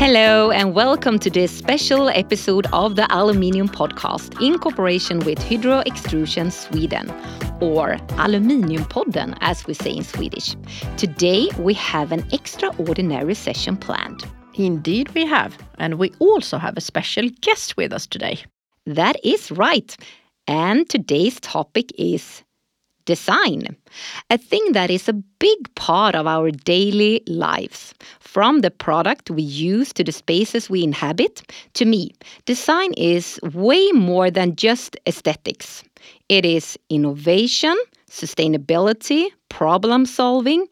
Hello, and welcome to this special episode of the Aluminium Podcast in cooperation with Hydro Extrusion Sweden, or Aluminiumpodden, as we say in Swedish. Today, we have an extraordinary session planned. Indeed, we have. And we also have a special guest with us today. That is right. And today's topic is design, a thing that is a big part of our daily lives. From the product we use to the spaces we inhabit, to me, design is way more than just aesthetics. It is innovation, sustainability, problem solving,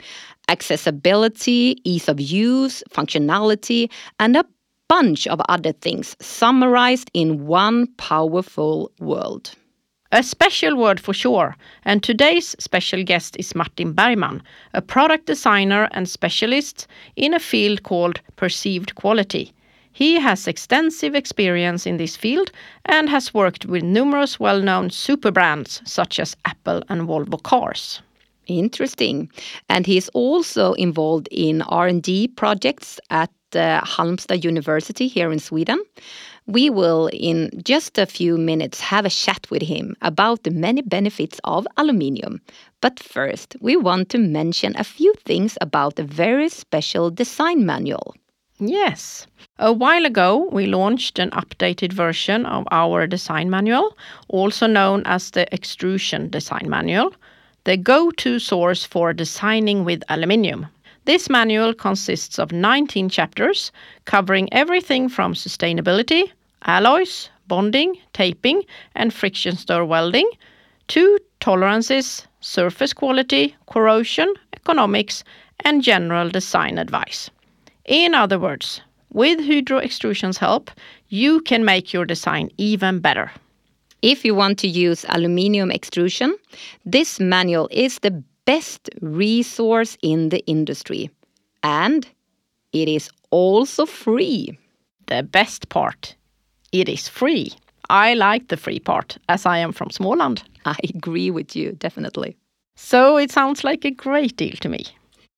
accessibility, ease of use, functionality, and a bunch of other things summarized in one powerful word. A special word for sure, and today's special guest is Martin Bergman, a product designer and specialist in a field called perceived quality. He has extensive experience in this field and has worked with numerous well-known super brands such as Apple and Volvo cars. Interesting. And he is also involved in R&D projects at uh, Halmstad University here in Sweden. We will, in just a few minutes, have a chat with him about the many benefits of aluminium. But first, we want to mention a few things about a very special design manual. Yes. A while ago, we launched an updated version of our design manual, also known as the Extrusion Design Manual, the go to source for designing with aluminium. This manual consists of 19 chapters covering everything from sustainability, alloys, bonding, taping, and friction stir welding to tolerances, surface quality, corrosion, economics, and general design advice. In other words, with Hydro Extrusion's help, you can make your design even better. If you want to use aluminium extrusion, this manual is the best resource in the industry. And it is also free. The best part it is free. I like the free part, as I am from Småland. I agree with you, definitely. So it sounds like a great deal to me.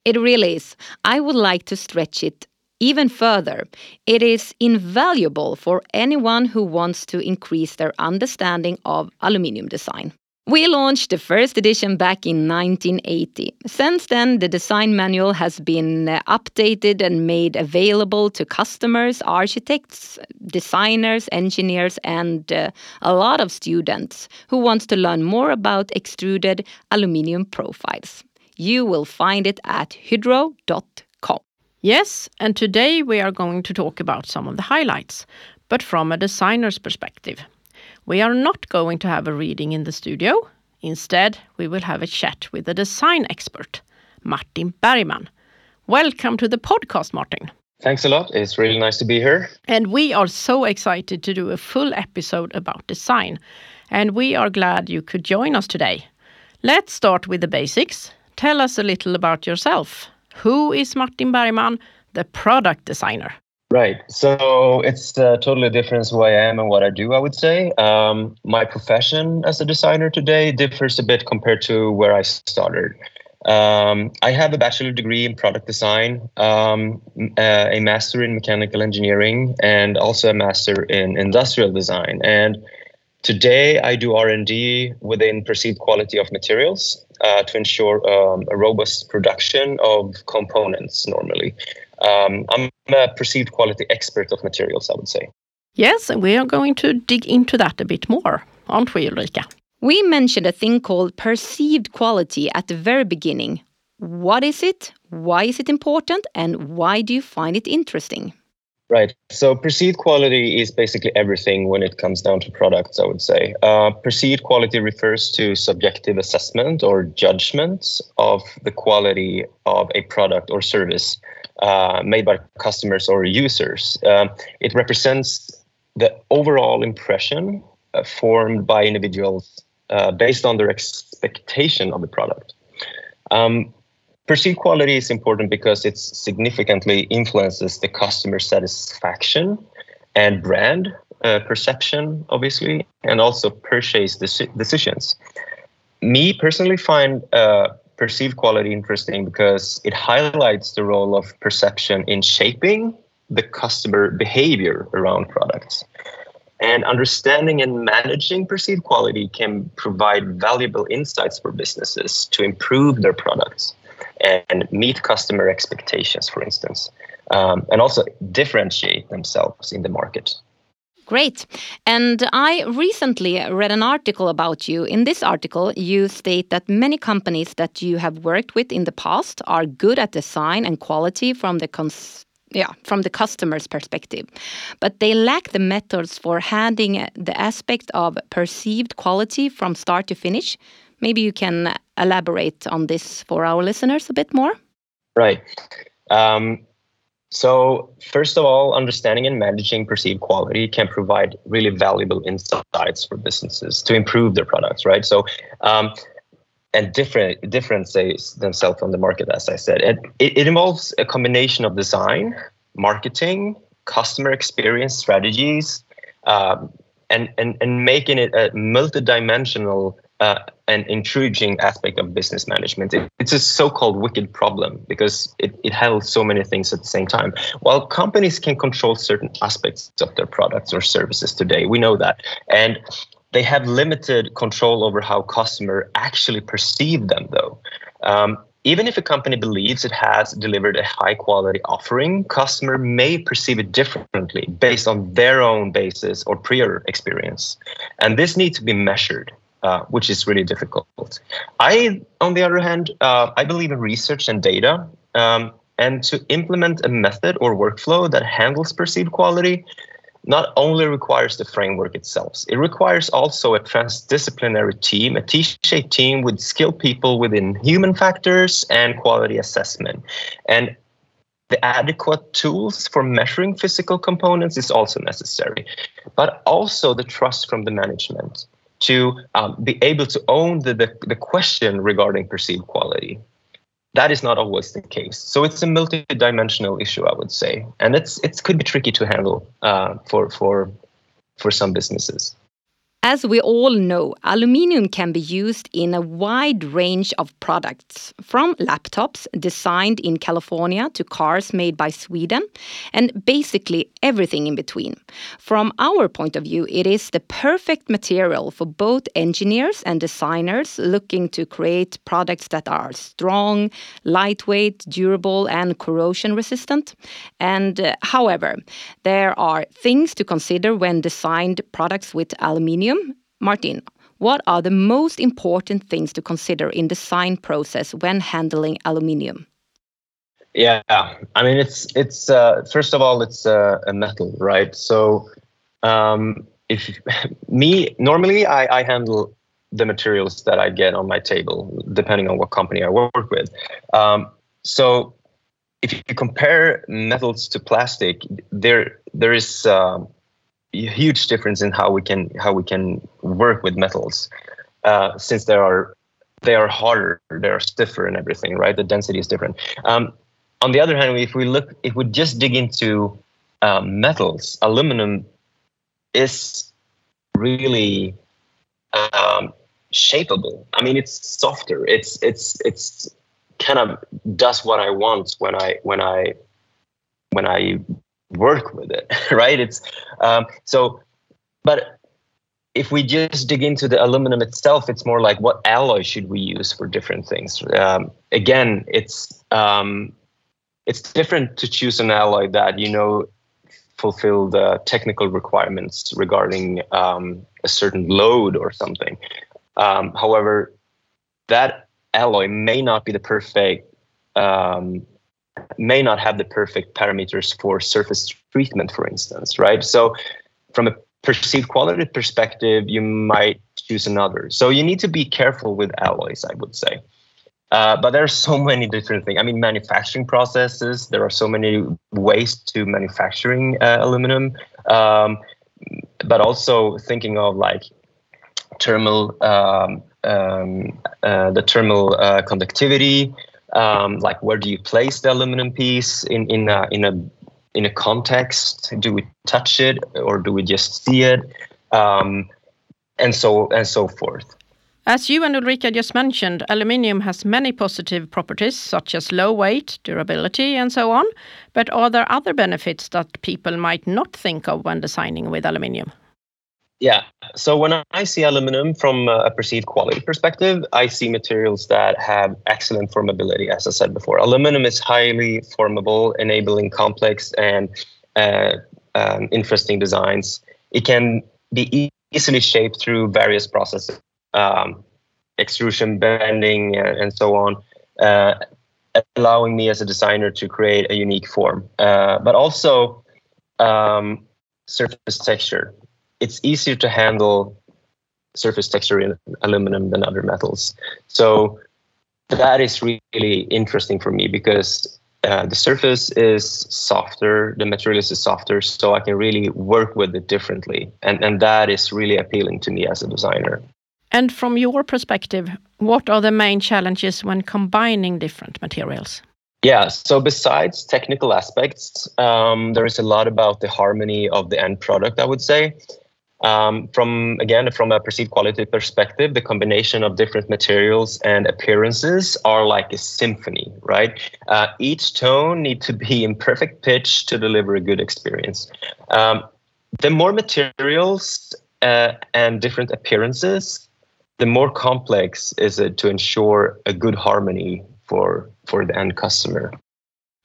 It really is. I would like to stretch it even further. It is invaluable for anyone who wants to increase their understanding of aluminium design. We launched the first edition back in 1980. Since then, the design manual has been uh, updated and made available to customers, architects, designers, engineers, and uh, a lot of students who want to learn more about extruded aluminium profiles. You will find it at hydro.com. Yes, and today we are going to talk about some of the highlights, but from a designer's perspective. We are not going to have a reading in the studio. Instead, we will have a chat with a design expert, Martin Bergman. Welcome to the podcast, Martin. Thanks a lot. It's really nice to be here. And we are so excited to do a full episode about design. And we are glad you could join us today. Let's start with the basics. Tell us a little about yourself. Who is Martin Bergman, the product designer? Right. So it's a totally different who I am and what I do, I would say. Um, my profession as a designer today differs a bit compared to where I started. Um, I have a bachelor degree in product design, um, uh, a master in mechanical engineering, and also a master in industrial design. And today I do R&D within perceived quality of materials uh, to ensure um, a robust production of components normally. Um, I'm a perceived quality expert of materials, I would say. Yes, and we are going to dig into that a bit more, aren't we, Ulrika? We mentioned a thing called perceived quality at the very beginning. What is it? Why is it important? And why do you find it interesting? Right. So perceived quality is basically everything when it comes down to products, I would say. Uh, perceived quality refers to subjective assessment or judgments of the quality of a product or service uh, made by customers or users. Uh, it represents the overall impression uh, formed by individuals uh, based on their expectation of the product. Um, perceived quality is important because it significantly influences the customer satisfaction and brand uh, perception, obviously, and also purchase deci- decisions. Me personally find uh, perceived quality interesting because it highlights the role of perception in shaping the customer behavior around products. And understanding and managing perceived quality can provide valuable insights for businesses to improve their products and meet customer expectations, for instance, um, and also differentiate themselves in the market. Great. And I recently read an article about you. In this article, you state that many companies that you have worked with in the past are good at design and quality from the cons yeah, from the customer's perspective. But they lack the methods for handling the aspect of perceived quality from start to finish. Maybe you can elaborate on this for our listeners a bit more. Right. Um, so, first of all, understanding and managing perceived quality can provide really valuable insights for businesses to improve their products, right? So, um, and different differentiates themselves on the market, as I said. It, it, it involves a combination of design, marketing, customer experience strategies, um, and, and, and making it a multidimensional uh, and intriguing aspect of business management. It, it's a so-called wicked problem because it, it handles so many things at the same time. While companies can control certain aspects of their products or services today, we know that. And they have limited control over how customer actually perceive them, though. Um, even if a company believes it has delivered a high quality offering, customer may perceive it differently based on their own basis or prior experience. And this needs to be measured, uh, which is really difficult. I, on the other hand, uh, I believe in research and data. Um, and to implement a method or workflow that handles perceived quality, not only requires the framework itself, it requires also a transdisciplinary team, a T-shaped team with skilled people within human factors and quality assessment. And the adequate tools for measuring physical components is also necessary, but also the trust from the management to um, be able to own the, the, the question regarding perceived quality that is not always the case. So it's a multi-dimensional issue, I would say, and it's it could be tricky to handle uh, for for for some businesses. As we all know, aluminium can be used in a wide range of products, from laptops designed in California to cars made by Sweden, and basically everything in between. From our point of view, it is the perfect material for both engineers and designers looking to create products that are strong, lightweight, durable, and corrosion resistant. And uh, however, there are things to consider when designed products with aluminium Martin, what are the most important things to consider in the design process when handling aluminium? Yeah, I mean it's it's uh, first of all it's uh, a metal, right? So um, if me normally I, I handle the materials that I get on my table, depending on what company I work with. Um, so if you compare metals to plastic, there there is um, huge difference in how we can how we can work with metals uh, since there are they are harder they are stiffer and everything right? The density is different. Um, on the other hand if we look if we just dig into um, metals aluminum is really um, shapeable. I mean it's softer. It's it's it's kind of does what i want when i when i when i work with it, right? It's um, so, but if we just dig into the aluminum itself, it's more like what alloy should we use for different things. Um, again, it's um, it's different to choose an alloy that you know fulfill the technical requirements regarding um, a certain load or something. Um, however, that alloy may not be the perfect um, may not have the perfect parameters for surface treatment, for instance, right? So, from a perceived quality perspective, you might choose another. So, you need to be careful with alloys, I would say. Uh, but there are so many different things. I mean, manufacturing processes. There are so many ways to manufacturing uh, aluminum, um, but also thinking of like thermal, um, um, uh, the thermal uh, conductivity, um, like where do you place the aluminum piece in in a, in a in a context? Do we touch it or do we just see it? Um, and so and so forth. As you and Ulrika just mentioned, aluminium has many positive properties such as low weight, durability, and so on. But are there other benefits that people might not think of when designing with aluminium? Yeah. So when I see aluminum from a perceived quality perspective, I see materials that have excellent formability, as I said before. Aluminum is highly formable, enabling complex and uh, um, interesting designs. It can be easily shaped through various processes, um, extrusion, bending, uh, and so on, uh, allowing me as a designer to create a unique form. Uh, but also um, surface texture it's easier to handle surface texture in aluminum than other metals. So that is really interesting for me because uh, the surface is softer, the material is softer, so I can really work with it differently. And, and that is really appealing to me as a designer. And from your perspective, what are the main challenges when combining different materials? Yeah, so besides technical aspects, um, there is a lot about the harmony of the end product, I would say. Um, from again, from a perceived quality perspective, the combination of different materials and appearances are like a symphony, right? Uh, each tone need to be in perfect pitch to deliver a good experience. Um, the more materials uh, and different appearances, the more complex is it to ensure a good harmony for for the end customer.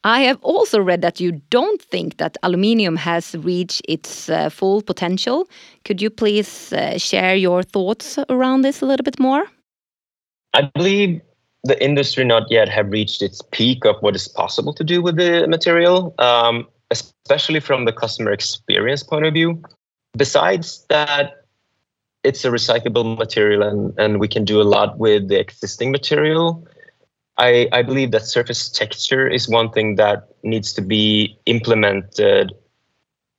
I have also read that you don't think that aluminium has reached its uh, full potential. Could you please uh, share your thoughts around this a little bit more? I believe the industry not yet have reached its peak of what is possible to do with the material, um, especially from the customer experience point of view. Besides that, it's a recyclable material and, and we can do a lot with the existing material. I, I believe that surface texture is one thing that needs to be implemented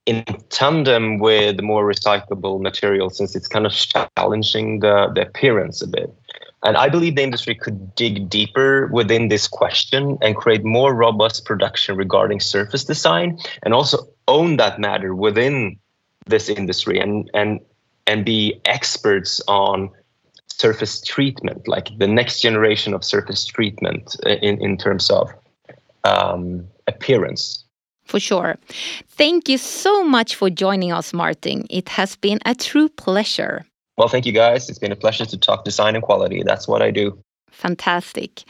in tandem with more recyclable materials since it's kind of challenging the, the appearance a bit. And I believe the industry could dig deeper within this question and create more robust production regarding surface design and also own that matter within this industry and and and be experts on surface treatment, like the next generation of surface treatment uh, in, in terms of um, appearance. For sure. Thank you so much for joining us, Martin. It has been a true pleasure. Well, thank you guys. It's been a pleasure to talk design and quality. That's what I do. Fantastic.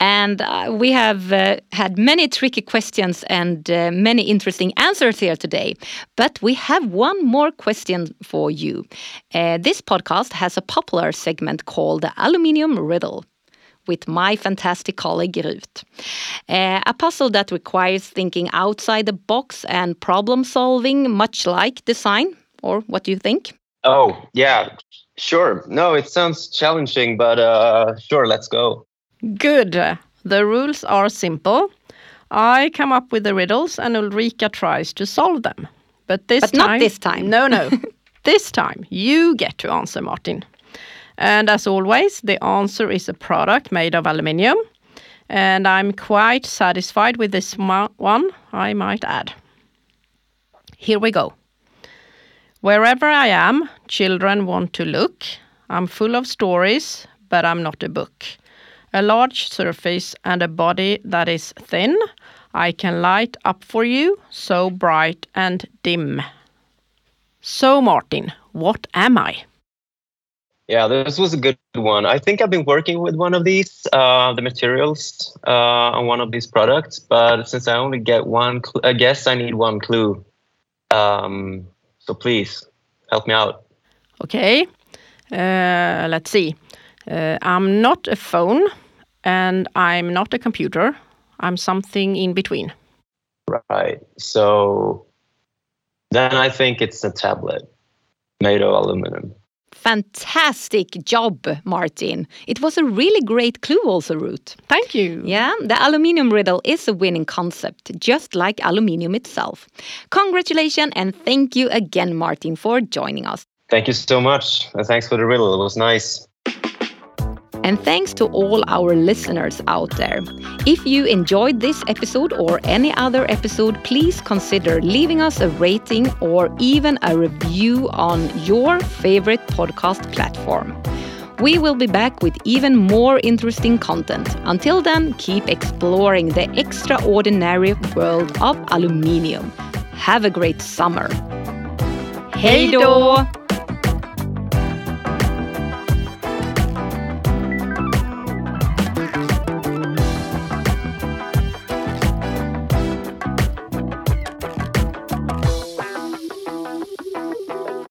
And uh, we have uh, had many tricky questions and uh, many interesting answers here today. But we have one more question for you. Uh, this podcast has a popular segment called the Aluminium Riddle with my fantastic colleague Ruth. Uh, a puzzle that requires thinking outside the box and problem solving, much like design. Or what do you think? Oh, yeah. Sure. No, it sounds challenging, but uh, sure, let's go. Good. The rules are simple. I come up with the riddles and Ulrika tries to solve them. But this but time. not this time. No, no. this time you get to answer, Martin. And as always, the answer is a product made of aluminium. And I'm quite satisfied with this one, I might add. Here we go. Wherever I am, children want to look. I'm full of stories, but I'm not a book. A large surface and a body that is thin. I can light up for you, so bright and dim. So, Martin, what am I? Yeah, this was a good one. I think I've been working with one of these, uh, the materials uh, on one of these products, but since I only get one, I guess I need one clue. Um, so please help me out. Okay, uh, let's see. Uh, I'm not a phone and I'm not a computer. I'm something in between. Right. So then I think it's a tablet made of aluminum. Fantastic job, Martin. It was a really great clue, also, Ruth. Thank you. Yeah, the aluminium riddle is a winning concept, just like aluminium itself. Congratulations and thank you again, Martin, for joining us. Thank you so much. Thanks for the riddle. It was nice. And thanks to all our listeners out there. If you enjoyed this episode or any other episode, please consider leaving us a rating or even a review on your favorite podcast platform. We will be back with even more interesting content. Until then, keep exploring the extraordinary world of aluminium. Have a great summer. Hej då!